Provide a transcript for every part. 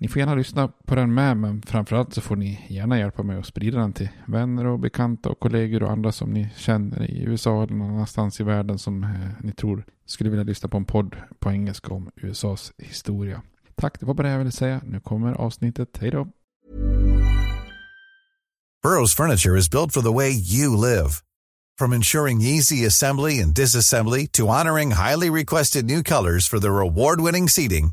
Ni får gärna lyssna på den med, men framförallt så får ni gärna hjälpa mig att sprida den till vänner och bekanta och kollegor och andra som ni känner i USA eller någon annanstans i världen som eh, ni tror skulle vilja lyssna på en podd på engelska om USAs historia. Tack, det var bara det jag ville säga. Nu kommer avsnittet. Hej då! Burrows furniture is built for the way you live. From ensuring easy assembly and disassembly to honoring highly requested new colors for their award-winning seating,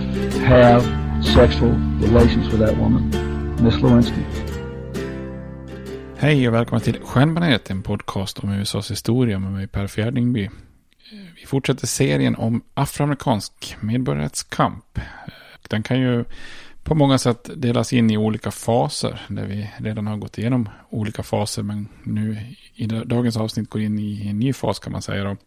have sexual relations with that woman, Miss Lewinsky. Hej och välkomna till Stjärnbaneret, en podcast om USAs historia med mig Per Fjärdingby. Vi fortsätter serien om afroamerikansk medborgarrättskamp. Den kan ju på många sätt delas in i olika faser, där vi redan har gått igenom olika faser, men nu i dagens avsnitt går in i en ny fas kan man säga. Då.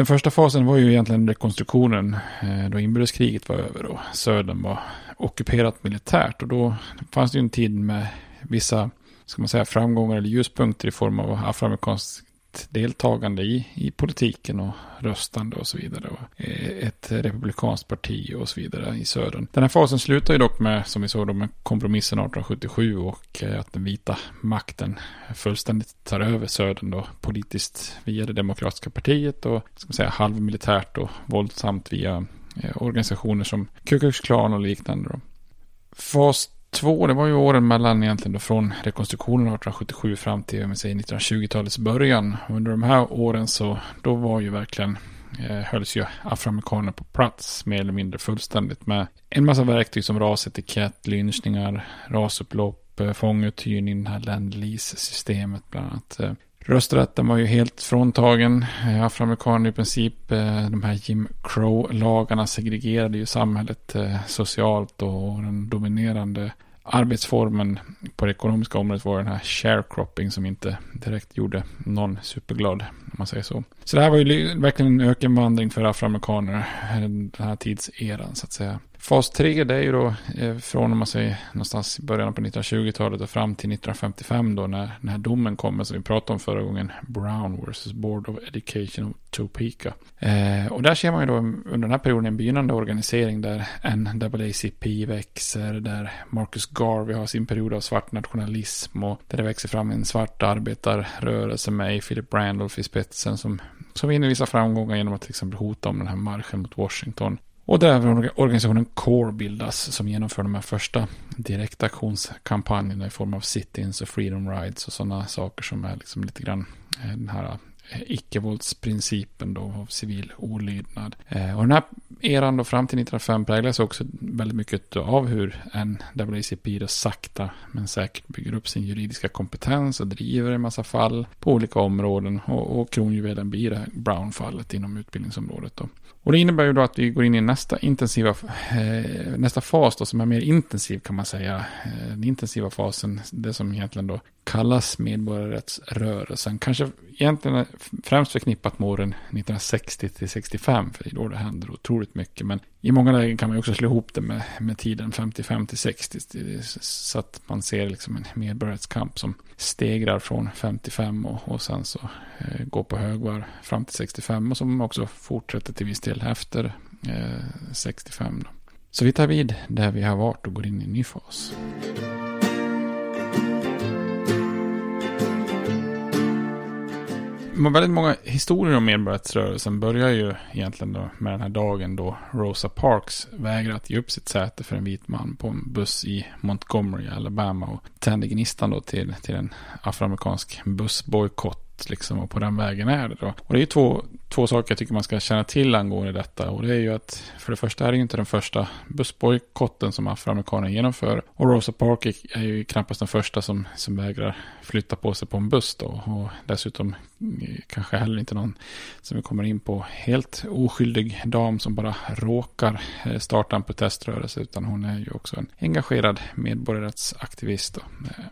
Den första fasen var ju egentligen rekonstruktionen eh, då inbördeskriget var över och södern var ockuperat militärt. Och då fanns det ju en tid med vissa ska man säga, framgångar eller ljuspunkter i form av afroamerikansk deltagande i, i politiken och röstande och så vidare. Och eh, ett republikanskt parti och så vidare i södern. Den här fasen slutar ju dock med, som vi såg då, med kompromissen 1877 och eh, att den vita makten fullständigt tar över södern då politiskt via det demokratiska partiet och ska man säga halvmilitärt och våldsamt via eh, organisationer som Ku Klux Klan och liknande. Då. Fas två, det var ju åren mellan egentligen då från rekonstruktionen 1877 fram till 1920-talets början. Under de här åren så då var ju verkligen eh, hölls ju afroamerikaner på plats mer eller mindre fullständigt med en massa verktyg som rasetikett, lynchningar, rasupplopp, eh, fånguthyrning, det här ländlis-systemet bland annat. Eh. Rösträtten var ju helt fråntagen. Eh, afroamerikaner i princip, eh, de här Jim Crow-lagarna segregerade ju samhället eh, socialt och den dominerande arbetsformen på det ekonomiska området var den här sharecropping som inte direkt gjorde någon superglad, om man säger så. Så det här var ju verkligen en ökenvandring för afroamerikaner, den här tidseran så att säga. Fas 3 det är ju då eh, från om man säger någonstans i början på 1920-talet och fram till 1955 då när den här domen kommer som vi pratade om förra gången. Brown vs. Board of Education of Topeka. Eh, och där ser man ju då under den här perioden en begynnande organisering där NAACP växer, där Marcus Garvey har sin period av svart nationalism och där det växer fram en svart arbetarrörelse med Philip Randolph i spetsen som som vinner vissa framgångar genom att till exempel hota om den här marschen mot Washington. Och där organisationen CORE bildas som genomför de här första direktaktionskampanjerna i form av sit-ins och freedom rides och sådana saker som är liksom lite grann eh, den här eh, icke-våldsprincipen då av civil olydnad. Eh, och den här eran då fram till 1905 präglas också väldigt mycket av hur NAACP då sakta men säkert bygger upp sin juridiska kompetens och driver en massa fall på olika områden och, och kronjuvelen blir det här Brown-fallet inom utbildningsområdet då. Och det innebär ju då att vi går in i nästa intensiva, eh, nästa fas då som är mer intensiv kan man säga. Eh, den intensiva fasen, det som egentligen då kallas medborgarrättsrörelsen. Kanske egentligen främst förknippat med åren 1960 till 65, för det är då det händer otroligt mycket. Men i många lägen kan man också slå ihop det med, med tiden 55 till 60, så att man ser liksom en medborgarrättskamp som stegrar från 55 och, och sen så eh, går på högvarv fram till 65 och som också fortsätter till viss del efter eh, 65. Då. Så vi tar vid där vi har varit och går in i en ny fas. Väldigt många historier om medborgarrättsrörelsen börjar ju egentligen då med den här dagen då Rosa Parks vägrar att ge upp sitt säte för en vit man på en buss i Montgomery, Alabama och tände gnistan då till, till en afroamerikansk bussbojkott liksom, och på den vägen är det då. Och det är två, två saker jag tycker man ska känna till angående detta. Och det är ju att för det första är det ju inte den första bussbojkotten som afroamerikaner genomför. Och Rosa Park är ju knappast den första som, som vägrar flytta på sig på en buss då. Och dessutom eh, kanske heller inte någon som vi kommer in på helt oskyldig dam som bara råkar eh, starta en proteströrelse. Utan hon är ju också en engagerad medborgarrättsaktivist. Då. Eh,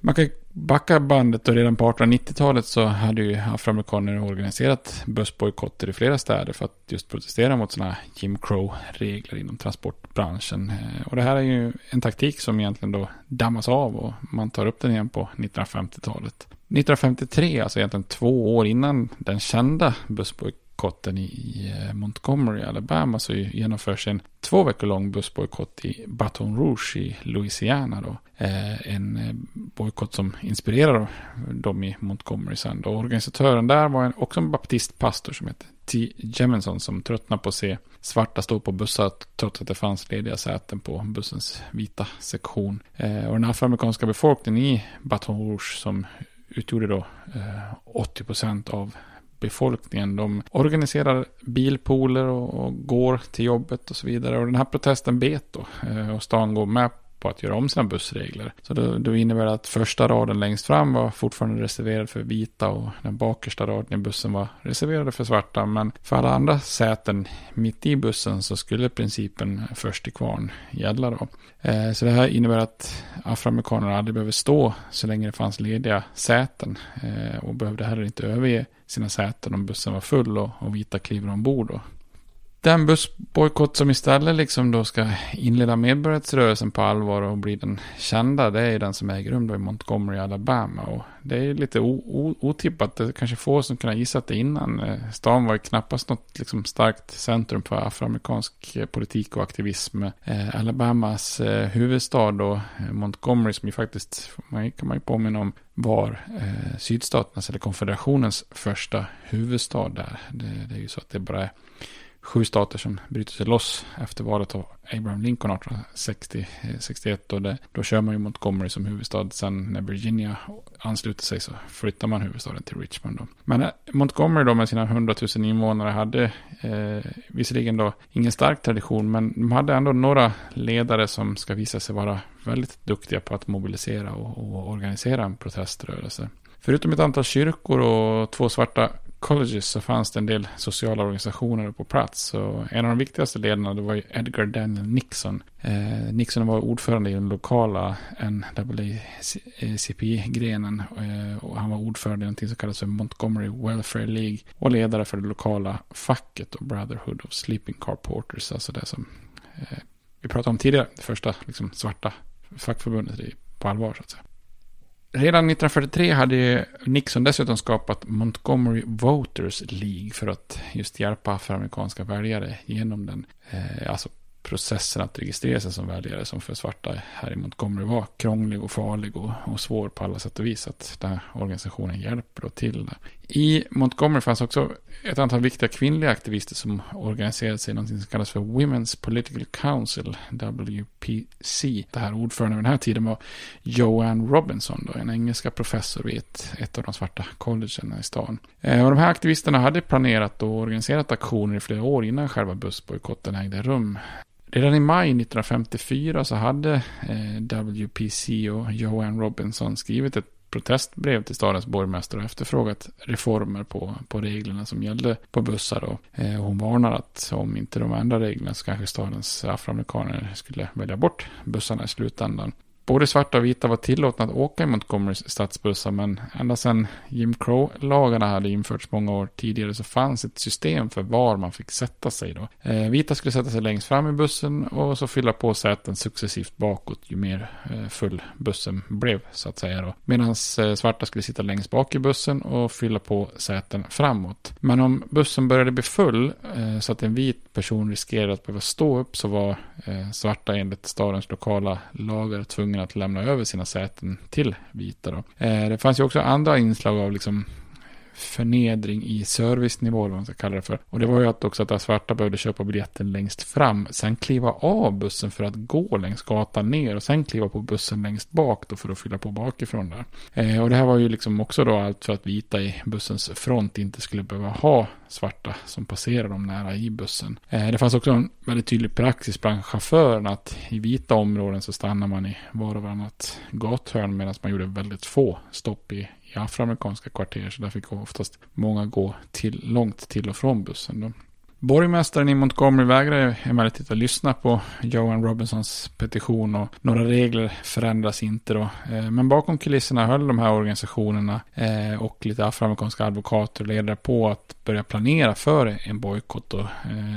man kan backa bandet och redan på 1890-talet så hade ju afroamerikaner organiserat bussbojkotter i flera städer för att just protestera mot sådana Jim Crow-regler inom transportbranschen. Eh, och det här är ju en taktik som egentligen då dammas av och man tar upp den igen på 1950-talet. 1953, alltså egentligen två år innan den kända bussbojkotten bojkotten i eh, Montgomery, Alabama, så genomförs en två veckor lång bussbojkott i Baton Rouge i Louisiana. Då. Eh, en eh, bojkott som inspirerar dem i Montgomery sen. Då. Organisatören där var också en baptistpastor som heter T. Jemison som tröttnade på att se svarta stå på bussar trots att det fanns lediga säten på bussens vita sektion. Eh, och den afroamerikanska befolkningen i Baton Rouge som utgjorde då 80 procent av befolkningen. De organiserar bilpooler och, och, går till jobbet och så vidare. Och den här protesten bet då. Eh, och stan går med på att göra om sina bussregler. Så då, då innebär det att första raden längst fram var fortfarande reserverad för vita och den bakersta raden i bussen var reserverad för svarta. Men för alla andra säten mitt i bussen så skulle principen först till kvarn gälla då. Eh, så det här innebär att afroamerikaner aldrig behöver stå så länge det fanns lediga säten eh, och behövde heller inte överge sina säten om bussen var full och, och vita kliver ombord. Då. Den bussbojkott som istället liksom då ska inleda medborgarrättsrörelsen på allvar och bli den kända, det är den som äger rum då i Montgomery, Alabama. Och det är lite otippat, det är kanske få som kunde gissa det innan. Eh, stan var ju knappast något liksom starkt centrum för afroamerikansk eh, politik och aktivism. Eh, Alabamas eh, huvudstad då, Montgomery, som ju faktiskt, kan man ju påminna om, var sydstaternas eller konfederationens första huvudstad där. Det, det är ju så att det bara är sju stater som bryter sig loss efter valet av Abraham Lincoln 1860-61. Eh, och det, då kör man ju Montgomery som huvudstad. Sen när Virginia ansluter sig så flyttar man huvudstaden till Richmond. Då. Men eh, Montgomery då med sina 100 000 invånare hade eh, visserligen då ingen stark tradition. Men de hade ändå några ledare som ska visa sig vara väldigt duktiga på att mobilisera och, och organisera en proteströrelse. Förutom ett antal kyrkor och två svarta colleges så fanns det en del sociala organisationer på plats. Och en av de viktigaste ledarna det var ju Edgar Daniel Nixon. Eh, Nixon var ordförande i den lokala NAACP-grenen. Eh, och han var ordförande i någonting som kallas för Montgomery Welfare League. Och ledare för det lokala facket och Brotherhood of Sleeping Car Porters. Alltså det som eh, vi pratade om tidigare. Det första liksom, svarta fackförbundet på allvar så att säga. Redan 1943 hade Nixon dessutom skapat Montgomery Voters League för att just hjälpa afroamerikanska väljare genom den. Eh, alltså processen att registrera sig som väljare som för svarta här i Montgomery var krånglig och farlig och, och svår på alla sätt och vis. Att den här organisationen hjälper då till det. I Montgomery fanns också ett antal viktiga kvinnliga aktivister som organiserade sig i något som kallas för Women's Political Council, WPC. Det här ordförande vid den här tiden var Joanne Robinson, då, en engelska professor vid ett, ett av de svarta collegen i stan. Eh, och de här aktivisterna hade planerat och organiserat aktioner i flera år innan själva bussbojkotten ägde rum. Redan i maj 1954 så hade eh, WPC och Joanne Robinson skrivit ett protestbrev till stadens borgmästare och efterfrågat reformer på, på reglerna som gällde på bussar. Och, eh, hon varnar att om inte de ändrar reglerna så kanske stadens afroamerikaner skulle välja bort bussarna i slutändan. Både svarta och vita var tillåtna att åka i Montgomerys stadsbussar men ända sedan Jim Crow-lagarna hade införts många år tidigare så fanns ett system för var man fick sätta sig. Då. Eh, vita skulle sätta sig längst fram i bussen och så fylla på säten successivt bakåt ju mer eh, full bussen blev så att säga. Medan eh, svarta skulle sitta längst bak i bussen och fylla på säten framåt. Men om bussen började bli full eh, så att en vit person riskerade att behöva stå upp så var eh, svarta enligt stadens lokala lagar tvungna tvungen att lämna över sina säten till vita. Då. Eh, det fanns ju också andra inslag av liksom förnedring i servicenivå, vad man ska kalla det för. Och det var ju att också att svarta behövde köpa biljetten längst fram, sen kliva av bussen för att gå längs gatan ner och sen kliva på bussen längst bak då för att fylla på bakifrån där. Eh, och det här var ju liksom också då allt för att vita i bussens front inte skulle behöva ha svarta som passerar dem nära i bussen. Eh, det fanns också en väldigt tydlig praxis bland chaufförerna att i vita områden så stannar man i var och varannat gathörn medan man gjorde väldigt få stopp i afroamerikanska kvarter. Så där fick oftast många gå till, långt till och från bussen. Då. Borgmästaren i Montgomery vägrade emellertid att lyssna på Johan Robinsons petition och några regler förändras inte då. Eh, men bakom kulisserna höll de här organisationerna eh, och lite afroamerikanska advokater och ledare på att börja planera för en bojkott. Eh,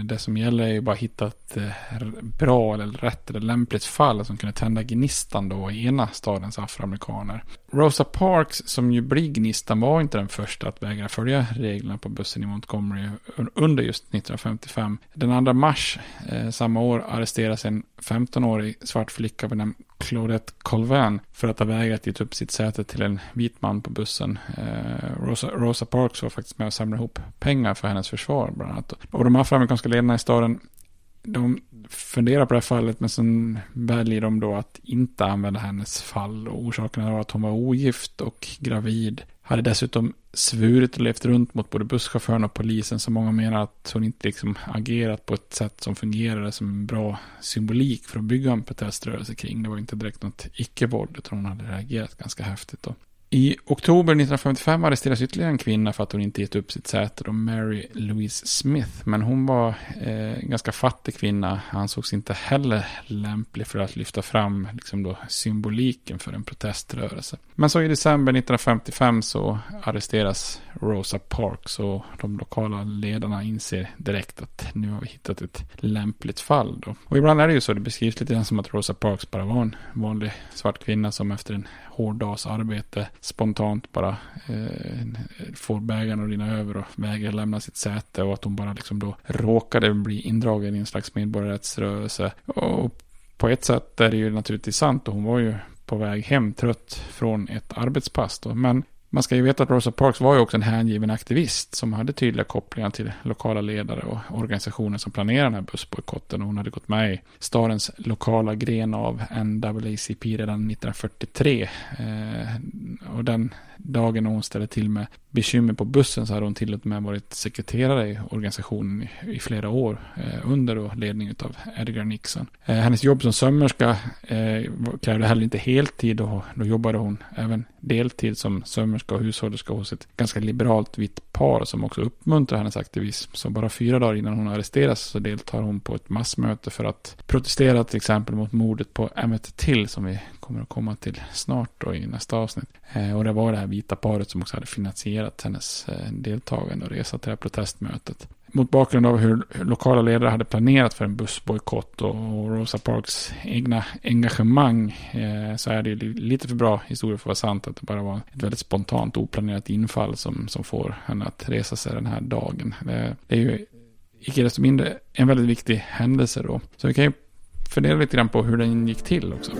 det som gäller är ju bara att hitta ett bra eller rätt eller lämpligt fall som kunde tända gnistan då i ena stadens afroamerikaner. Rosa Parks, som ju blir gnistan, var inte den första att vägra följa reglerna på bussen i Montgomery under just 1955. Den 2 mars eh, samma år arresteras en 15-årig svart flicka vid namn Claudette Colvin för att ha vägrat ge upp sitt säte till en vit man på bussen. Eh, Rosa, Rosa Parks var faktiskt med och samlade ihop pengar för hennes försvar bland annat. Och de afroamerikanska ledarna i staden de funderar på det här fallet men sen väljer de då att inte använda hennes fall. Och orsaken var att hon var ogift och gravid. Hade dessutom svurit och levt runt mot både busschauffören och polisen. Så många menar att hon inte liksom agerat på ett sätt som fungerade som en bra symbolik för att bygga en proteströrelse kring. Det var inte direkt något icke-våld utan hon hade reagerat ganska häftigt. Då. I oktober 1955 arresteras ytterligare en kvinna för att hon inte gett upp sitt säte, då Mary Louise Smith. Men hon var eh, en ganska fattig kvinna, ansågs inte heller lämplig för att lyfta fram liksom då, symboliken för en proteströrelse. Men så i december 1955 så arresteras Rosa Parks och de lokala ledarna inser direkt att nu har vi hittat ett lämpligt fall. Då. Och ibland är det ju så, det beskrivs lite grann som att Rosa Parks bara var en vanlig svart kvinna som efter en hård dags arbete spontant bara eh, eh, får bägaren att rinna över och vägrar lämna sitt säte och att hon bara liksom då råkade bli indragen i en slags medborgarrättsrörelse. Och på ett sätt är det ju naturligtvis sant och hon var ju på väg hem trött från ett arbetspass då. Men man ska ju veta att Rosa Parks var ju också en hängiven aktivist som hade tydliga kopplingar till lokala ledare och organisationer som planerade den här bussbojkotten. Hon hade gått med i stadens lokala gren av NAACP redan 1943. Eh, och den dagen hon ställde till med bekymmer på bussen så hade hon till och med varit sekreterare i organisationen i, i flera år eh, under då ledning av Edgar Nixon. Eh, hennes jobb som sömmerska eh, krävde heller inte heltid och då jobbade hon även deltid som sömmerska och hushållerska hos ett ganska liberalt vitt par som också uppmuntrar hennes aktivism. Så bara fyra dagar innan hon arresteras så deltar hon på ett massmöte för att protestera till exempel mot mordet på Emmett Till som vi kommer att komma till snart då i nästa avsnitt. Eh, och det var det här vita paret som också hade finansierat hennes eh, deltagande och resa till det här protestmötet. Mot bakgrund av hur lokala ledare hade planerat för en bussbojkott och Rosa Parks egna engagemang eh, så är det lite för bra historia för att vara sant att det bara var ett väldigt spontant oplanerat infall som, som får henne att resa sig den här dagen. Det, det är ju icke desto mindre en väldigt viktig händelse då. Så vi kan ju fundera lite grann på hur den gick till också.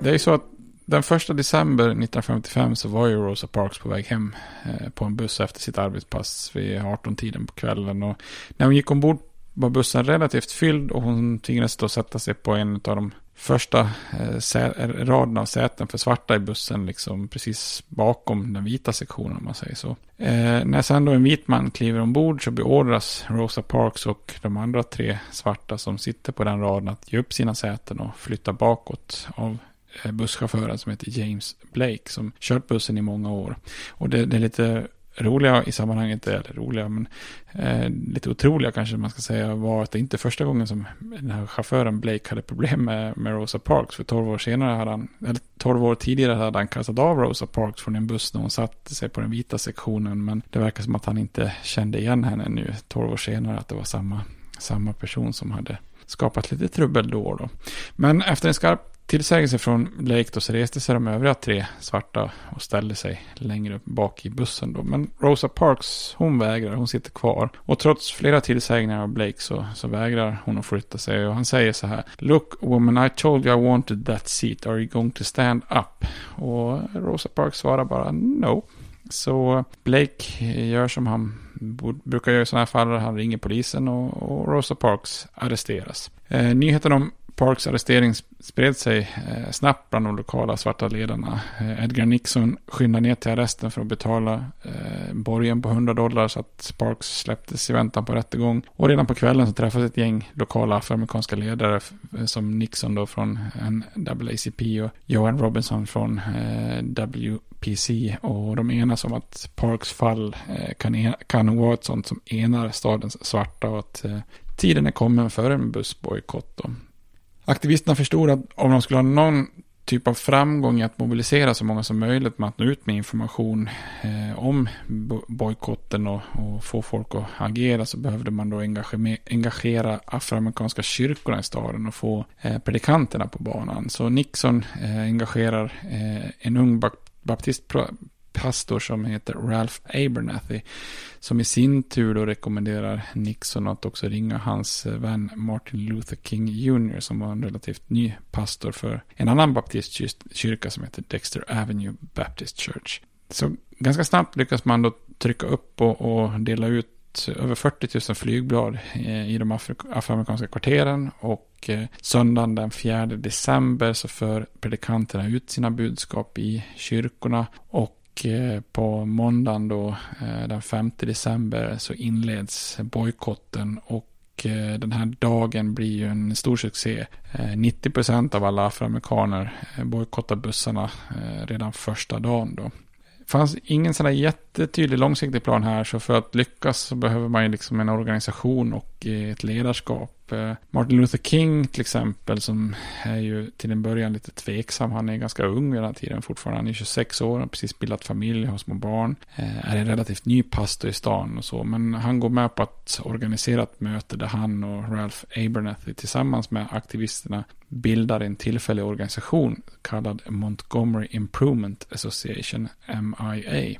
Det är ju så att den första december 1955 så var ju Rosa Parks på väg hem eh, på en buss efter sitt arbetspass vid 18-tiden på kvällen. Och när hon gick ombord var bussen relativt fylld och hon tvingades då sätta sig på en av de första eh, raderna raden av säten för svarta i bussen, liksom precis bakom den vita sektionen om man säger så. Eh, när sen då en vit man kliver ombord så beordras Rosa Parks och de andra tre svarta som sitter på den raden att ge upp sina säten och flytta bakåt av Eh, busschauffören som heter James Blake som kört bussen i många år. Och det, det är lite roliga i sammanhanget, eller roliga, men eh, lite otroliga kanske man ska säga, var att det inte första gången som den här chauffören Blake hade problem med, med Rosa Parks. För tolv år senare hade han, eller tolv år tidigare hade han kastat av Rosa Parks från en buss när hon satte sig på den vita sektionen. Men det verkar som att han inte kände igen henne nu, tolv år senare, att det var samma, samma person som hade skapat lite trubbel då och då. Men efter en skarp tillsägelse från Blake då så reste sig de övriga tre svarta och ställde sig längre bak i bussen då. Men Rosa Parks, hon vägrar, hon sitter kvar. Och trots flera tillsägningar av Blake så, så vägrar hon att flytta sig. Och han säger så här. Look woman, I told you I wanted that seat. Are you going to stand up? Och Rosa Parks svarar bara no. Så Blake gör som han brukar göra i sådana här fall. Han ringer polisen och, och Rosa Parks arresteras. Eh, nyheten om Parks arrestering spred sig eh, snabbt bland de lokala svarta ledarna. Eh, Edgar Nixon skyndade ner till arresten för att betala eh, borgen på 100 dollar så att Parks släpptes i väntan på rättegång. Och redan på kvällen så träffades ett gäng lokala afroamerikanska ledare som Nixon då från NAACP och Johan Robinson från WPC. Och de enas om att Parks fall kan, e-, kan vara ett sånt som enar stadens svarta och att tiden är kommen för en bussbojkott. Aktivisterna förstod att om de skulle ha någon typ av framgång i att mobilisera så många som möjligt med att nå ut med information eh, om bojkotten och, och, få folk att agera så behövde man då engagera, engagera afroamerikanska kyrkorna i staden och få eh, predikanterna på banan. Så Nixon eh, engagerar eh, en ung baptistpredikant pastor som heter Ralph Abernathy. Som i sin tur då rekommenderar Nixon att också ringa hans eh, vän Martin Luther King Jr. Som var en relativt ny pastor för en annan baptistkyrka som heter Dexter Avenue Baptist Church. Så ganska snabbt lyckas man då trycka upp och, och dela ut över 40 000 flygblad eh, i de afroamerikanska kvarteren och eh, söndagen den 4 december så för predikanterna ut sina budskap i kyrkorna och Eh, på måndagen då, eh, den 5 december, så inleds bojkotten och eh, den här dagen blir ju en stor succé. 90% av alla afroamerikaner bojkottar bussarna redan första dagen då. Det fanns ingen sån där jättetydlig långsiktig plan här, så för att lyckas så behöver man ju liksom en organisation och ett ledarskap Eh, Martin Luther King till exempel som är ju till en början lite tveksam. Han är ganska ung vid den här tiden fortfarande. Han är 26 år, har precis bildat familj, har små barn. Eh, är en relativt ny pastor i stan och så. Men han går med på att organisera ett möte där han och Ralph Abernathy tillsammans med aktivisterna bildar en tillfällig organisation kallad Montgomery Improvement Association, MIA.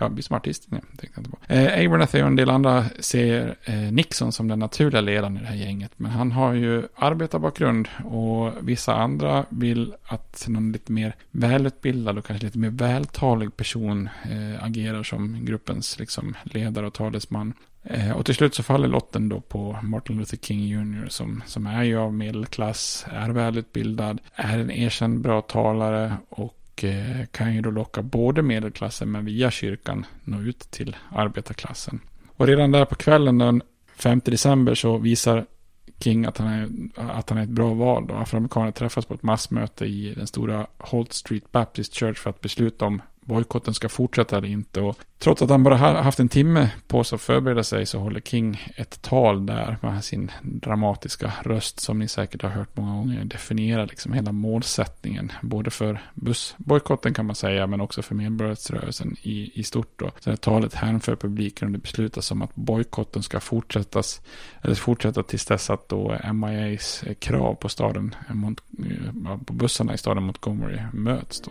Ja, som artist. Nej, tänkte jag inte på. Eh, Abernathy och en del andra ser eh, Nixon som den naturliga ledaren i det här gänget. Men han har ju arbetarbakgrund och vissa andra vill att någon lite mer välutbildad och kanske lite mer vältalig person eh, agerar som gruppens liksom, ledare och talesman. Eh, och till slut så faller lotten då på Martin Luther King Jr. som, som är ju av medelklass, är välutbildad, är en erkänd bra talare och Eh, kan ju då locka både medelklassen men via kyrkan nå ut till arbetarklassen. Och redan där på kvällen den 5 december så visar King att han är, att han är ett bra val. Då. Afroamerikaner träffas på ett massmöte i den stora Holt Street Baptist Church för att besluta om bojkotten ska fortsätta eller inte. Och trots att han bara haft en timme på sig att förbereda sig så håller King ett tal där med sin dramatiska röst som ni säkert har hört många gånger definiera liksom hela målsättningen. Både för bussbojkotten kan man säga men också för medborgarrättsrörelsen i, i stort. Då. Så det talet hänför publiken och det beslutas om att bojkotten ska fortsättas eller fortsätta tills dess att då MIAs krav på staden eh, eh, på bussarna i staden Montgomery möts. Då.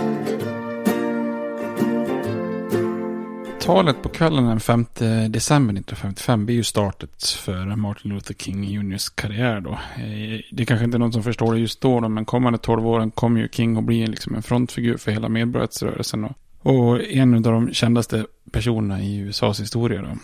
Talet på kvällen den 5 december 1955 blir ju startet för Martin Luther King juniors karriär då. Eh, det är kanske inte är någon som förstår det just då, men kommande 12 åren kommer ju King att bli liksom en frontfigur för hela medborgarrättsrörelsen. Och, och en av de kändaste personerna i USAs historia då.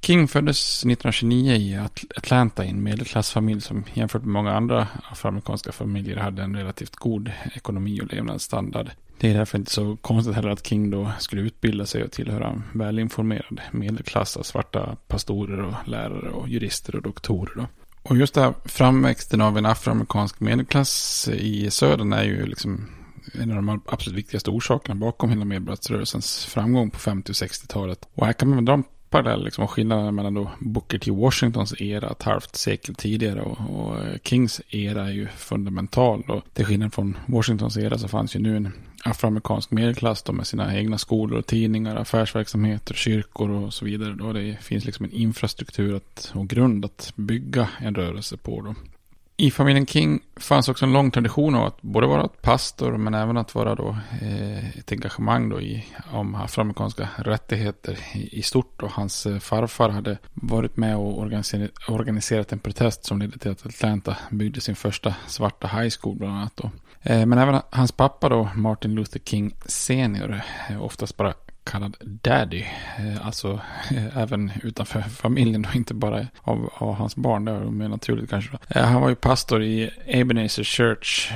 King föddes 1929 i Atlanta i en medelklassfamilj som jämfört med många andra afroamerikanska familjer hade en relativt god ekonomi och levnadsstandard. Det är därför inte så konstigt heller att King då skulle utbilda sig och tillhöra en välinformerad medelklass av svarta pastorer och lärare och jurister och doktorer. Då. Och just det här framväxten av en afroamerikansk medelklass i södern är ju liksom en av de absolut viktigaste orsakerna bakom hela medborgarrättsrörelsens framgång på 50 och 60-talet. Och här kan man dra en parallell liksom, skillnaden mellan då Booker T. Washingtons era ett halvt sekel tidigare och, och Kings era är ju fundamental. Och till skillnad från Washingtons era så fanns ju nu en afroamerikansk medelklass då med sina egna skolor tidningar, affärsverksamheter, kyrkor och så vidare. Då det finns liksom en infrastruktur att, och grund att bygga en rörelse på. Då. I familjen King fanns också en lång tradition av att både vara pastor men även att vara då eh, ett engagemang då i, om afroamerikanska rättigheter i, i stort. Och hans eh, farfar hade varit med och organiserat, organiserat en protest som ledde till att Atlanta byggde sin första svarta high school bland annat. Då. Eh, men även hans pappa då, Martin Luther King senior, oftast bara kallad daddy. Eh, alltså eh, även utanför familjen och inte bara av, av hans barn. Det är mer naturligt kanske. Han var ju pastor i Ebenezer Church,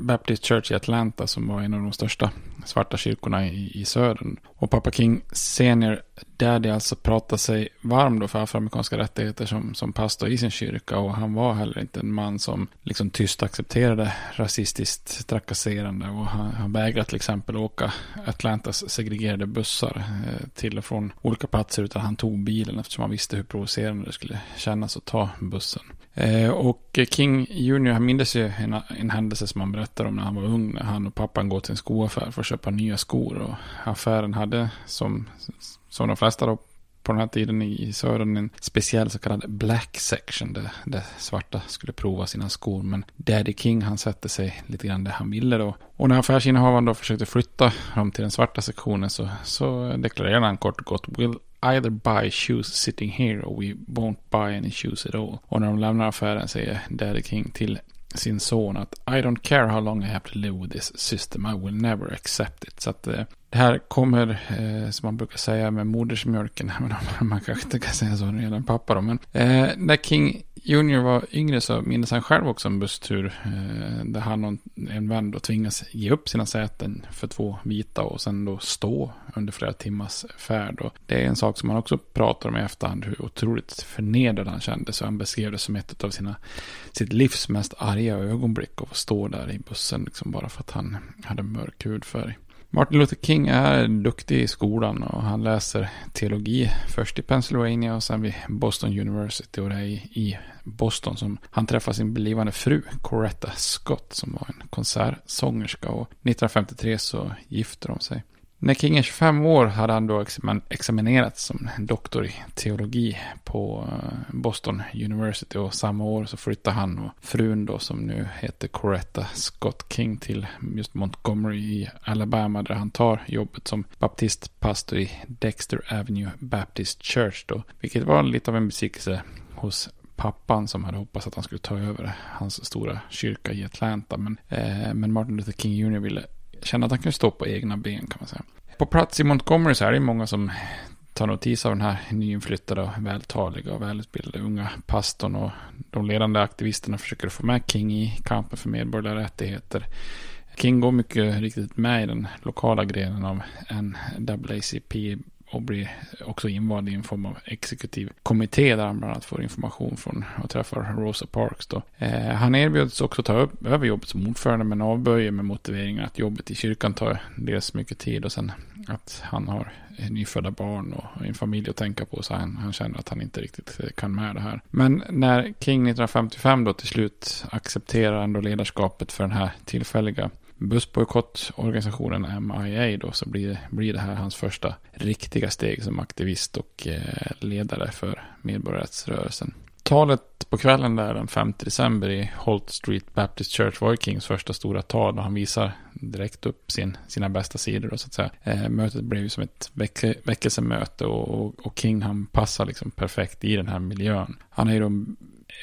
Baptist Church i Atlanta som var en av de största svarta kyrkorna i, i södern. Och pappa King senior Daddy alltså pratade sig varm då för afroamerikanska rättigheter som, som pastor i sin kyrka. Och han var heller inte en man som liksom tyst accepterade rasistiskt trakasserande. Och han, han vägrade till exempel åka Atlantas segregerade bussar eh, till och från olika platser. Utan han tog bilen eftersom han visste hur provocerande det skulle kännas att ta bussen. Eh, och King Jr. han mindes ju en, en händelse som han berättar om när han var ung. När han och pappan går till en skoaffär för att köpa nya skor. Och affären hade som, som de flesta då på den här tiden i södern en speciell så kallad black section där, där svarta skulle prova sina skor. Men Daddy King han sätter sig lite grann där han ville då. Och när affärsinnehavaren då försökte flytta dem till den svarta sektionen så, så deklarerade han kort och gott Will either buy shoes sitting here or we won't buy any shoes at all. Och när de lämnar affären säger Daddy King till sin son att I don't care how long I have to live with this system, I will never accept it. Så att eh, det här kommer, eh, som man brukar säga, med modersmjölken. man kanske inte kan säga så när det gäller en pappa då. Men eh, när King Junior var yngre så minns han själv också en busstur. Eh, där han och en vän då tvingas ge upp sina säten för två vita och sen då stå under flera timmars färd. Och det är en sak som han också pratar om i efterhand. Hur otroligt förnedrad han kände. Så han beskrev det som ett av sina, sitt livs mest arga ögonblick. Att få stå där i bussen liksom bara för att han hade mörk hudfärg. Martin Luther King är duktig i skolan och han läser teologi först i Pennsylvania och sen vid Boston University och det är i Boston som han träffar sin blivande fru Coretta Scott som var en konsertsångerska och 1953 så gifter de sig. När King är 25 år hade han då examinerats som doktor i teologi på eh, Boston University och samma år så flyttade han och frun då som nu heter Coretta Scott King till just Montgomery i Alabama där han tar jobbet som baptistpastor i Dexter Avenue Baptist Church då, vilket var lite av en besvikelse hos pappan som hade hoppats att han skulle ta över hans stora kyrka i Atlanta. Men, eh, men Martin Luther King Jr. ville känna att han kunde stå på egna ben kan man säga. På plats i Montgomery så är det många som tar notis av den här nyinflyttade och vältaliga och välutbildade unga pastorn och de ledande aktivisterna försöker få med King i kampen för medborgerliga rättigheter. King går mycket riktigt med i den lokala grenen av NAACP och blir också invald i en form av exekutiv kommitté där han bland annat får information från och träffar Rosa Parks. Då. Eh, han erbjuds också ta upp, över jobbet som ordförande men avböjer med motiveringen att jobbet i kyrkan tar dels mycket tid och sen att han har nyfödda barn och en familj att tänka på så han, han känner att han inte riktigt eh, kan med det här. Men när King 1955 då till slut accepterar ändå ledarskapet för den här tillfälliga bussbojkottorganisationen MIA då så blir, blir det här hans första riktiga steg som aktivist och eh, ledare för medborgarrättsrörelsen. Talet på kvällen där den 5 december i Holt Street Baptist Church var Kings första stora tal och han visar direkt upp sin, sina bästa sidor. Då, så att säga. Eh, mötet blev ju som ett väcke, väckelsemöte och, och, och, King han passar liksom perfekt i den här miljön. Han är ju då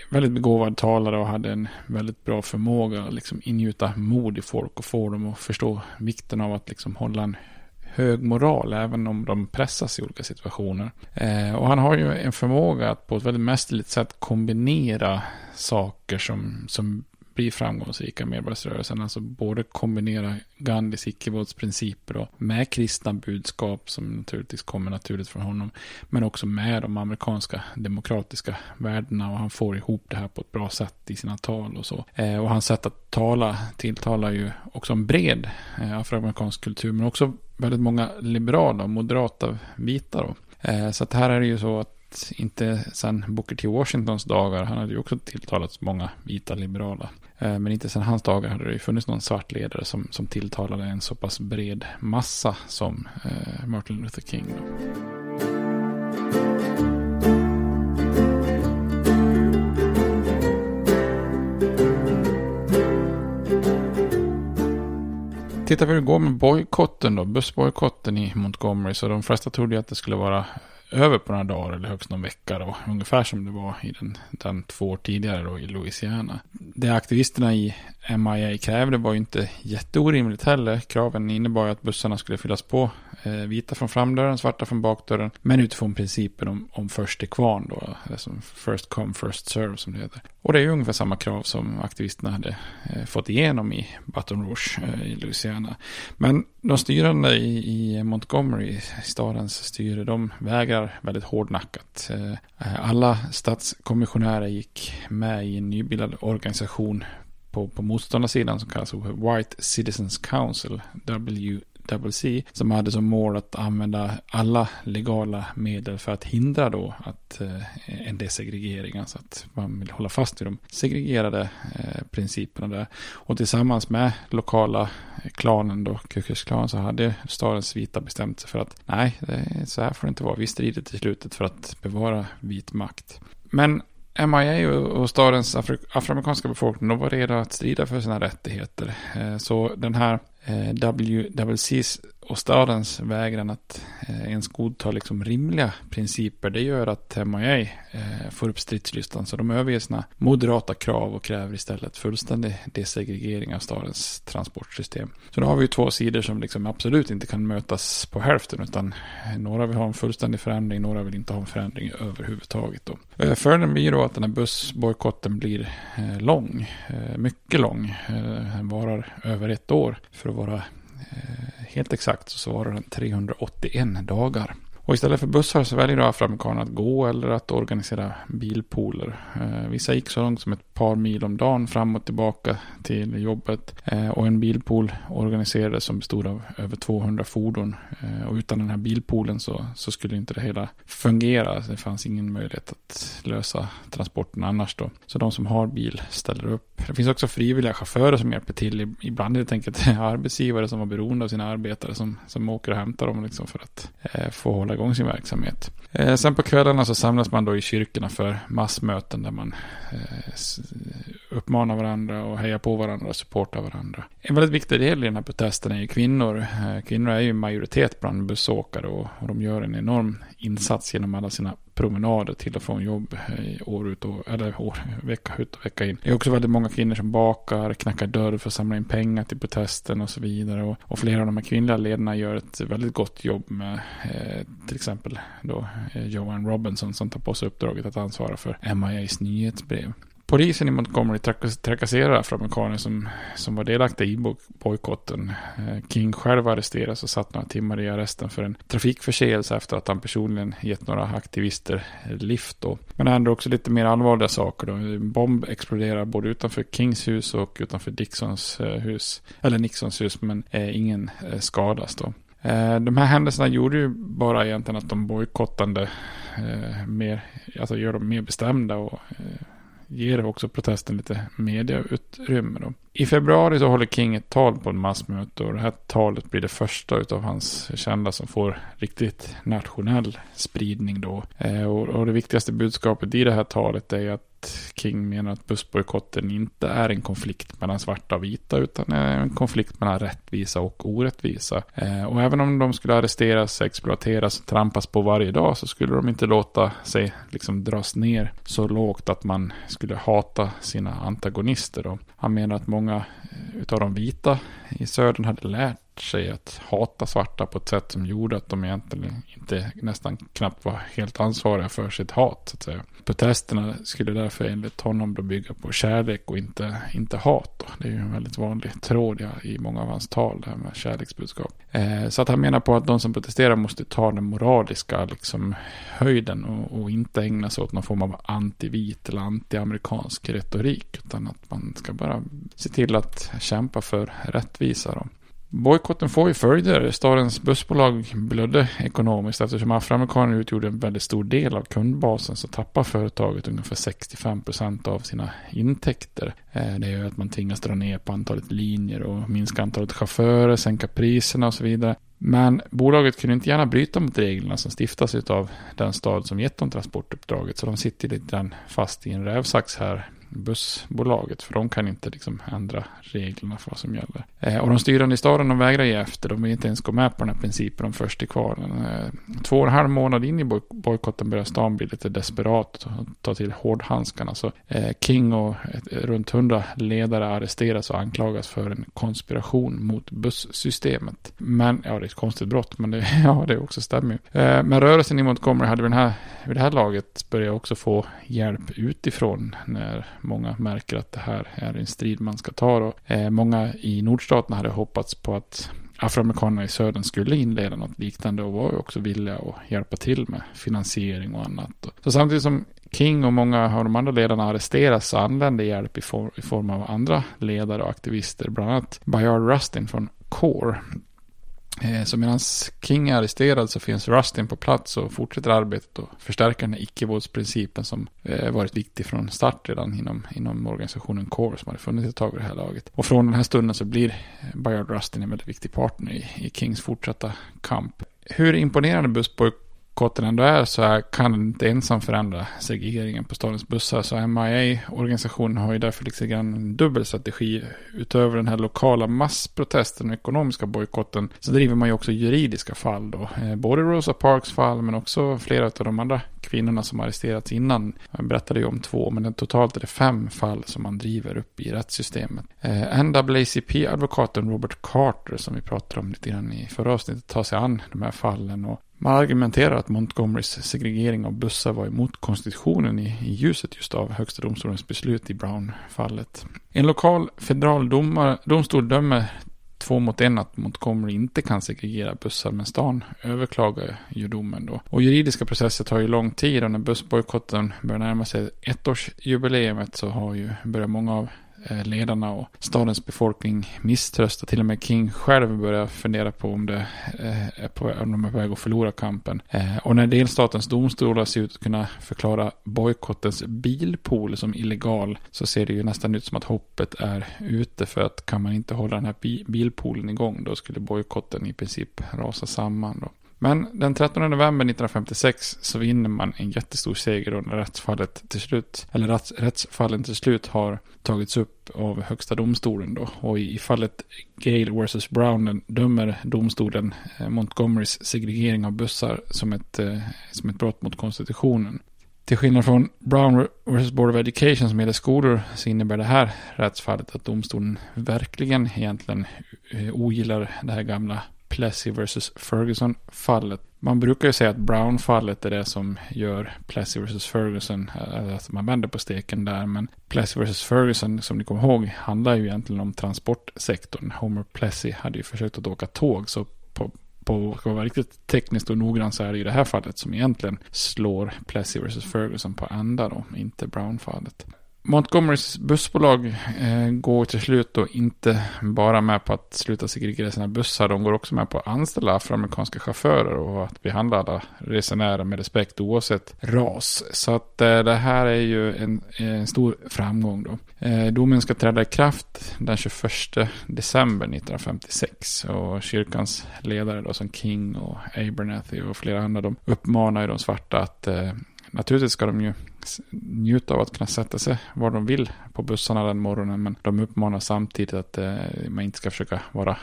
väldigt begåvad talare och hade en väldigt bra förmåga att liksom ingjuta mod i folk och få dem att förstå vikten av att liksom hålla en hög moral även om de pressas i olika situationer. Eh, och han har ju en förmåga att på ett väldigt mästerligt sätt kombinera saker som, som bli framgångsrika medborgarrörelsen. Alltså både kombinera Gandhis icke-våldsprinciper med kristna budskap som naturligtvis kommer naturligt från honom. Men också med de amerikanska demokratiska värdena och han får ihop det här på ett bra sätt i sina tal och så. Eh, och hans sätt att tala tilltalar ju också en bred eh, afroamerikansk kultur men också väldigt många liberala och moderata vita då. Eh, så att här är det ju så att inte sen Booker T. Washingtons dagar, han hade ju också tilltalat många vita liberala. Eh, men inte sedan hans dagar hade det ju funnits någon svart ledare som, som tilltalade en så pass bred massa som eh, Martin Luther King. Tittar vi hur det går med bojkotten då, bussbojkotten i Montgomery, så de flesta trodde att det skulle vara över på några dagar eller högst någon vecka då. Ungefär som det var i den, den två år tidigare då i Louisiana. Det aktivisterna i MIA krävde var ju inte jätteorimligt heller. Kraven innebar ju att bussarna skulle fyllas på Eh, vita från framdörren, svarta från bakdörren. Men utifrån principen om, om först till kvarn då. Som first come, first serve som det heter. Och det är ju ungefär samma krav som aktivisterna hade eh, fått igenom i Baton Rouge eh, i Louisiana. Men de styrande i, i Montgomery, stadens styre, de vägrar väldigt hårdnackat. Eh, eh alla stadskommissionärer gick med i en nybildad organisation på, på motståndarsidan som kallas White Citizens Council, WCC. WC som hade som mål att använda alla legala medel för att hindra då att eh, en desegregering, alltså att man vill hålla fast vid de segregerade eh, principerna där. Och tillsammans med lokala eh, klanen då, Kukusklan, så hade stadens vita bestämt sig för att nej, eh, så här får det inte vara. Vi strider till slutet för att bevara vit makt. Men MIA och stadens afroamerikanska befolkning de var redo att strida för sina rättigheter. Eh, så den här Eh, WWC's. Och stadens vägran att eh, ens godta liksom rimliga principer, det gör att MIA eh, får upp stridslistan. Så de överger sina moderata krav och kräver istället fullständig desegregering av stadens transportsystem. Så då har vi ju två sidor som liksom absolut inte kan mötas på hälften, utan eh, några vill ha en fullständig förändring, några vill inte ha en förändring överhuvudtaget. Då. Eh, följden blir då att den här bussbojkotten blir eh, lång, eh, mycket lång. Eh, den varar över ett år för att vara Eh, helt exakt så svarar den 381 dagar. Och istället för bussar så väljer då afroamerikaner att gå eller att organisera bilpooler. Eh, vissa gick så långt som ett par mil om dagen fram och tillbaka till jobbet. Eh, och en bilpool organiserades som bestod av över 200 fordon. Eh, och utan den här bilpoolen så, så skulle inte det hela fungera. Det fanns ingen möjlighet att lösa transporten annars då. Så de som har bil ställer upp. Det finns också frivilliga chaufförer som hjälper till. Ibland helt enkelt arbetsgivare som var beroende av sina arbetare som, som åker och hämtar dem liksom för att eh, få hålla igång sin verksamhet. Eh, sen på kvällarna så samlas man då i kyrkorna för massmöten där man eh, uppmanar varandra och hejar på varandra och supportar varandra. En väldigt viktig del i den här protesten är ju kvinnor. Eh, kvinnor är ju majoritet bland bussåkare och, och de gör en enorm insats genom alla sina promenader till och från jobb eh, år ut och, eller år, vecka ut och vecka in. Det är också väldigt många kvinnor som bakar, knackar dörr för att samla in pengar till protesten och så vidare. Och, och flera av de här kvinnliga ledarna gör ett väldigt gott jobb med eh, till exempel då eh, Johan Robinson som tar på sig uppdraget att ansvara för MIAs nyhetsbrev. Polisen i Montgomery trakasserar afroamerikaner som, som var delaktiga i bojkotten. Eh, King själv arresteras och satt några timmar i arresten för en trafikförseelse efter att han personligen gett några aktivister lift. Då. Men det händer också lite mer allvarliga saker. Då. En bomb exploderar både utanför Kings hus och utanför Dixons eh, hus. Eller Nixons hus, men eh, ingen skadas då. De här händelserna gjorde ju bara egentligen att de bojkottande eh, mer, alltså gör dem mer bestämda och eh, ger också protesten lite mediautrymme. Då. I februari så håller King ett tal på en massmöte och det här talet blir det första av hans kända som får riktigt nationell spridning då. Eh, och, det viktigaste budskapet i det här talet är att King menar att bussbojkotten inte är en konflikt mellan svarta och vita utan en konflikt mellan rättvisa och orättvisa. Eh, och även om de skulle arresteras, exploateras och trampas på varje dag så skulle de inte låta sig liksom dras ner så lågt att man skulle hata sina antagonister. Då. Han menar att många av utav de vita i södern hade lärt sig att hata svarta på ett sätt som gjorde att de egentligen inte nästan knappt var helt ansvariga för sitt hat. Så att säga. Protesterna skulle därför enligt honom då bygga på kärlek och inte, inte hat. Då. Det är ju en väldigt vanlig tråd i många av hans tal, det här med kärleksbudskap. Eh, så att han menar på att de som protesterar måste ta den moraliska liksom, höjden och, och inte ägna sig åt någon form av antivit eller antiamerikansk retorik. Utan att man ska bara se till att kämpa för rättvisa. Då. Bojkotten får ju följder. Stadens bussbolag blödde ekonomiskt eftersom afroamerikaner utgjorde en väldigt stor del av kundbasen så tappar företaget ungefär 65 procent av sina intäkter. Eh, det gör att man tvingas dra ner på antalet linjer och minska antalet chaufförer, sänka priserna och så vidare. Men bolaget kunde inte gärna bryta mot reglerna som stiftas av den stad som gett dem transportuppdraget. Så de sitter lite fast i en rävsax här bussbolaget. För de kan inte liksom ändra reglerna för vad som gäller. Eh, och de styrande i staden de vägrar ge efter. De vill inte ens gå med på den här principen om först till kvar. Eh, två och en halv månad in i bojkotten börjar stan bli lite desperat och ta till hårdhandskarna. Så eh, King och runt hundra ledare arresteras och anklagas för en konspiration mot bussystemet. Men, ja det är ett konstigt brott, men det, ja, det också stämmer ju. Eh, men rörelsen i Montgomery hade vid, den här, vid det här laget börjat också få hjälp utifrån när många märker att det här är en strid man ska ta. Då. Eh, många i nordstaterna hade hoppats på att afroamerikanerna i södern skulle inleda något liknande och var ju också villiga att hjälpa till med finansiering och annat. Så samtidigt som King och många av de andra ledarna arresteras så anländer hjälp i, for, i form av andra ledare och aktivister, bland annat Bayard Rustin från CORE Eh, så medan King är arresterad så finns Rustin på plats och fortsätter arbetet och förstärker den här icke-våldsprincipen som eh, varit viktig från start redan inom, inom organisationen CORE som hade funnits ett tag vid det här laget. Och från den här stunden så blir Bayard Rustin en väldigt viktig partner i, i Kings fortsatta kamp. Hur imponerande Busboy bojkotten ändå är så är, kan den inte ensam förändra segregeringen på stadens bussar. Så MIA-organisationen har ju därför lite grann en dubbel strategi. Utöver den här lokala massprotesten och ekonomiska bojkotten så driver man ju också juridiska fall då. Eh, både Rosa Parks fall men också flera av de andra kvinnorna som arresterats innan. Jag berättade ju om två men totalt är det fem fall som man driver upp i rättssystemet. Eh, NAACP-advokaten Robert Carter som vi pratade om lite grann i förra avsnittet tar sig an de här fallen och man argumenterar att Montgomerys segregering av bussar var emot konstitutionen i, i ljuset just av Högsta domstolens beslut i Brown-fallet. En lokal federal domar, domstol dömer två mot en att Montgomery inte kan segregera bussar, men stan överklagar ju domen då. Och juridiska processer tar ju lång tid och när bussbojkotten börjar närma sig ettårsjubileet så har ju börjat många av Eh, ledarna och stadens befolkning misströstar. Till och med King själv börjar fundera på om, det eh, är på, om de är på väg att förlora kampen. Eh, och när delstatens domstolar ser ut att kunna förklara bojkottens bilpool som illegal så ser det ju nästan ut som att hoppet är ute för att kan man inte hålla den här bilpoolen igång då skulle bojkotten i princip rasa samman. Då. Men den 13 november 1956 så vinner man en jättestor seger och när rättsfallet till slut, eller rätts, rättsfallen till slut har tagits upp av högsta domstolen då. Och i fallet Gale vs Brown dömer domstolen eh, Montgomerys segregering av bussar som ett, eh, som ett brott mot konstitutionen. Till skillnad från Brown vs Board of Education som gäller skolor så innebär det här rättsfallet att domstolen verkligen egentligen eh, ogillar det här gamla Plessy vs Ferguson-fallet. Man brukar ju säga att Brown-fallet är det som gör Plessy vs Ferguson, eh, att man vänder på steken där. Men Plessy vs Ferguson, som ni kommer ihåg, handlar ju egentligen om transportsektorn. Homer Plessy hade ju försökt att åka tåg, så på, på att vara riktigt tekniskt och noggrann så är det ju det här fallet som egentligen slår Plessy vs Ferguson på ända då, inte Brown-fallet. Montgomerys bussbolag eh, går till slut då inte bara med på att sluta segregera sina bussar. De går också med på att anställa afroamerikanska chaufförer och att behandla alla resenärer med respekt oavsett ras. Så att eh, det här är ju en, en stor framgång då. Eh, domen ska träda i kraft den 21 december 1956 och kyrkans ledare då som King och Abernathy och flera andra de uppmanar ju de svarta att eh, naturligtvis ska de ju njuta av att kunna sätta sig var de vill på bussarna den morgonen. Men de uppmanar samtidigt att eh, man inte ska försöka vara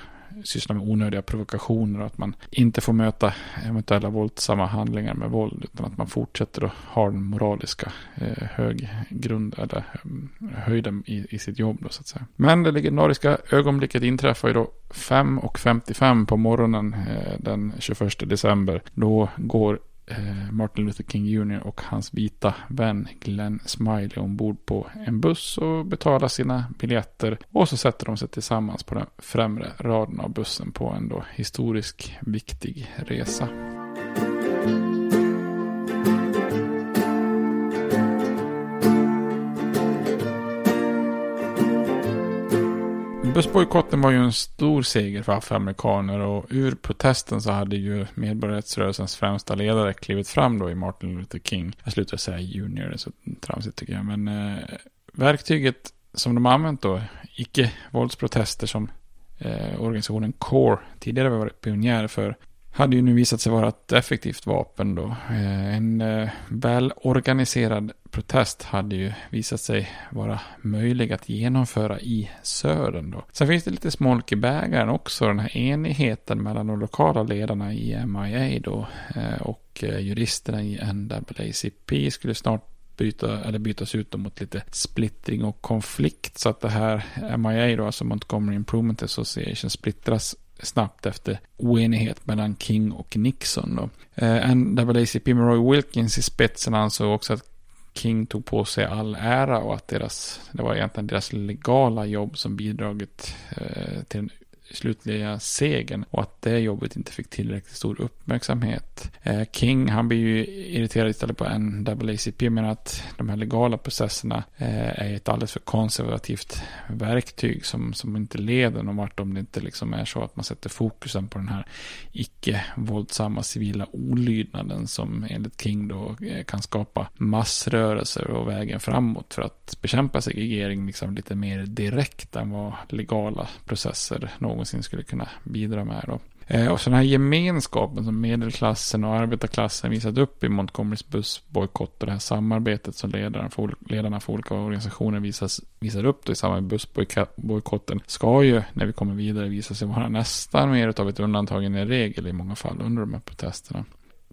syssla med onödiga provokationer och att man inte får möta eventuella våldsamma handlingar med våld utan att man fortsätter att ha den moraliska eh, höggrund eller eh, höjden i, i sitt jobb då så att säga. Men det legendariska ögonblicket inträffar ju då 5.55 på morgonen eh, den 21 december. Då går Eh, Martin Luther King Jr. och hans vita vän Glenn Smiley ombord på en buss och betalar sina biljetter. Och så sätter de sig tillsammans på den främre raden av bussen på en då historisk viktig resa. Bussbojkotten var ju en stor seger för afroamerikaner och ur protesten så hade ju medborgarrättsrörelsens främsta ledare klivit fram då i Martin Luther King. Jag slutar säga junior, det är så tramsigt tycker jag. Men eh, verktyget som de använt då, icke-våldsprotester som eh, organisationen CORE tidigare varit pionjär för, hade ju nu visat sig vara ett effektivt vapen då. Eh, en eh, välorganiserad protest hade ju visat sig vara möjlig att genomföra i södern då. Sen finns det lite smolk i bägaren också, den här enigheten mellan de lokala ledarna i MIA då eh, och juristerna i NAACP skulle snart byta, eller bytas ut mot lite splittring och konflikt. Så att det här MIA då, alltså Montgomery Improvement Association, splittras snabbt efter oenighet mellan King och Nixon. Då. Eh, NAACP med Roy Wilkins i spetsen ansåg också att King tog på sig all ära och att deras, det var egentligen deras legala jobb som bidragit eh, till den slutliga segern och att det jobbet inte fick tillräckligt stor uppmärksamhet. Eh, King han blir ju irriterad istället på NAACP menar att de här legala processerna eh, är ett alldeles för konservativt verktyg som, som inte leder någon vart om det inte liksom är så att man sätter fokusen på den här icke-våldsamma civila olydnaden som enligt King då eh, kan skapa massrörelser och vägen framåt för att bekämpa segregering liksom lite mer direkt än vad legala processer någon någonsin skulle kunna bidra med. Då. Eh, och så den här gemenskapen som medelklassen och arbetarklassen visat upp i Montgomerys bussbojkott och det här samarbetet som ledarna för, ledarna för olika organisationer visas, visar upp då i samband med bussbojkotten ska ju när vi kommer vidare visa sig vara nästan mer av ett undantag än en regel i många fall under de här protesterna.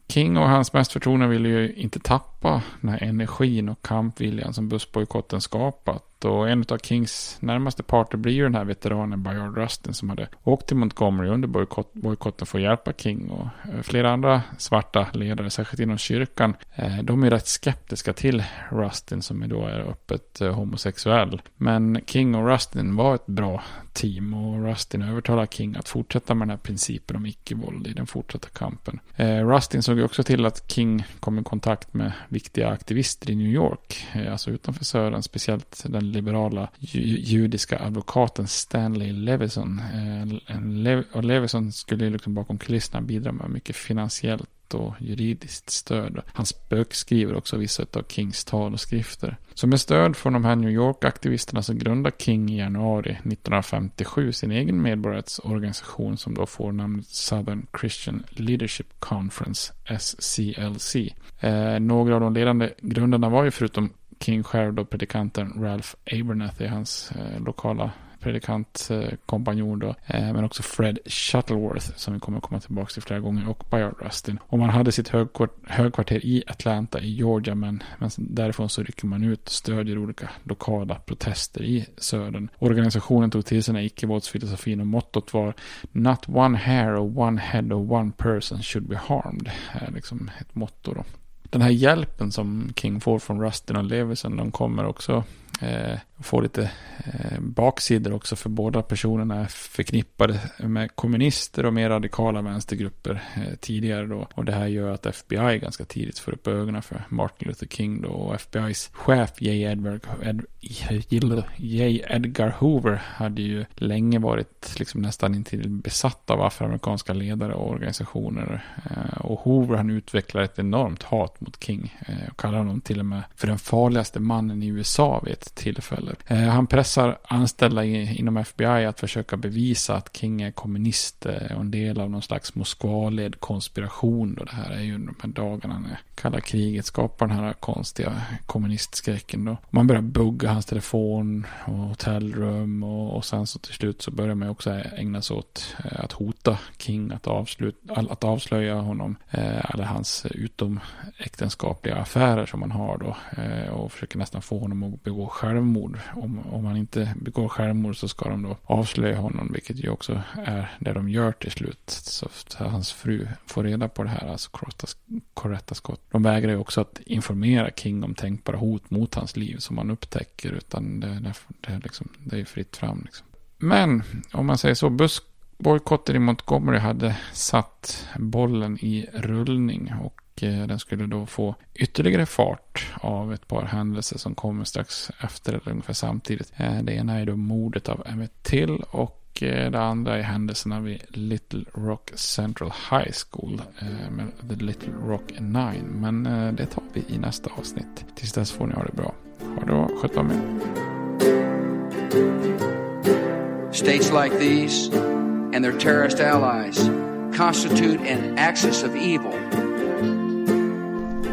King och hans mest förtroende ville ju inte tappa den här energin och kampviljan som bussbojkotten skapat. Och en av Kings närmaste parter blir ju den här veteranen Bayard Rustin som hade åkt till Montgomery under bojkotten för att hjälpa King. Och eh, flera andra svarta ledare, särskilt inom kyrkan, eh, de är rätt skeptiska till Rustin som då är öppet eh, homosexuell. Men King och Rustin var ett bra team och Rustin övertalar King att fortsätta med den här principen om icke-våld i den fortsatta kampen. Rustin såg ju också till att King kom i kontakt med viktiga aktivister i New York, alltså utanför södern, speciellt den liberala judiska advokaten Stanley Levison. Eh, och Levison skulle liksom bakom kulisserna bidra med mycket finansiellt och juridiskt stöd. Han spökskriver också vissa av Kings tal och skrifter. Så med stöd från de här New York-aktivisterna så grundar King i januari 1957 sin egen medborgarrättsorganisation som då får namnet Southern Christian Leadership Conference, SCLC. Eh, några av de ledande grundarna var ju förutom King själv då predikanten Ralph Abernathy, hans eh, lokala predikantkompanjon då. Eh, men också Fred Shuttleworth som vi kommer komma tillbaka till flera gånger och Bayard Rustin. Och man hade sitt högkvarter i Atlanta i Georgia men, men därifrån så rycker man ut och stödjer olika lokala protester i södern. Organisationen tog till sig den här icke-våldsfilosofin och mottot var Not one hair or one head or one person should be harmed. Är liksom ett motto då den här hjälpen som King får från Rustin och Levison, de kommer också eh, få lite eh, baksidor också för båda personerna är förknippade med kommunister och mer radikala vänstergrupper eh, tidigare då. Och det här gör att FBI ganska tidigt får upp ögonen för Martin Luther King då. Och FBIs chef J. Edward, Ed, J. Edgar Hoover hade ju länge varit liksom nästan intill besatt av afroamerikanska ledare och organisationer. Eh, och Hoover han utvecklar ett enormt hat mot King eh, och kallar honom till och med för den farligaste mannen i USA vid ett tillfälle. Eh, han pressar anställda inom FBI att försöka bevisa att King är kommunist eh, och en del av någon slags Moskvaled konspiration. Då det här är ju de här dagarna när kalla kriget skapar den här konstiga kommunistskräcken. Då. Man börjar bugga hans telefon och hotellrum och, och sen så till slut så börjar man också ägna sig åt eh, att hota King att, avsluta, att avslöja honom eh, eller hans utomäktenskapliga affärer som han har då eh, och försöker nästan få honom att begå självmord. Om, om han inte begår självmord så ska de då avslöja honom, vilket ju också är det de gör till slut. Så hans fru får reda på det här, alltså Coretta Scott. De vägrar ju också att informera King om tänkbara hot mot hans liv som han upptäcker, utan det, det, det, är, liksom, det är fritt fram. Liksom. Men om man säger så, bussbojkotten i Montgomery hade satt bollen i rullning och Eh, den skulle då få ytterligare fart av ett par händelser som kommer strax efter eller ungefär samtidigt. Eh, det ena är då mordet av Emmett Till och eh, det andra är händelserna vid Little Rock Central High School med The Little Rock Nine. Men det tar vi i nästa avsnitt. Tills dess får ni ha det bra. Ha det bra, sköt om er. States like these and their terrorist allies constitute an axis of evil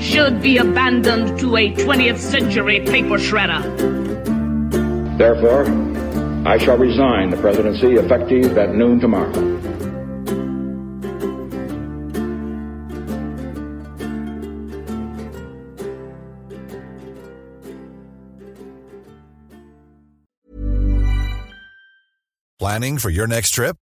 should be abandoned to a 20th century paper shredder. Therefore, I shall resign the presidency effective at noon tomorrow. Planning for your next trip?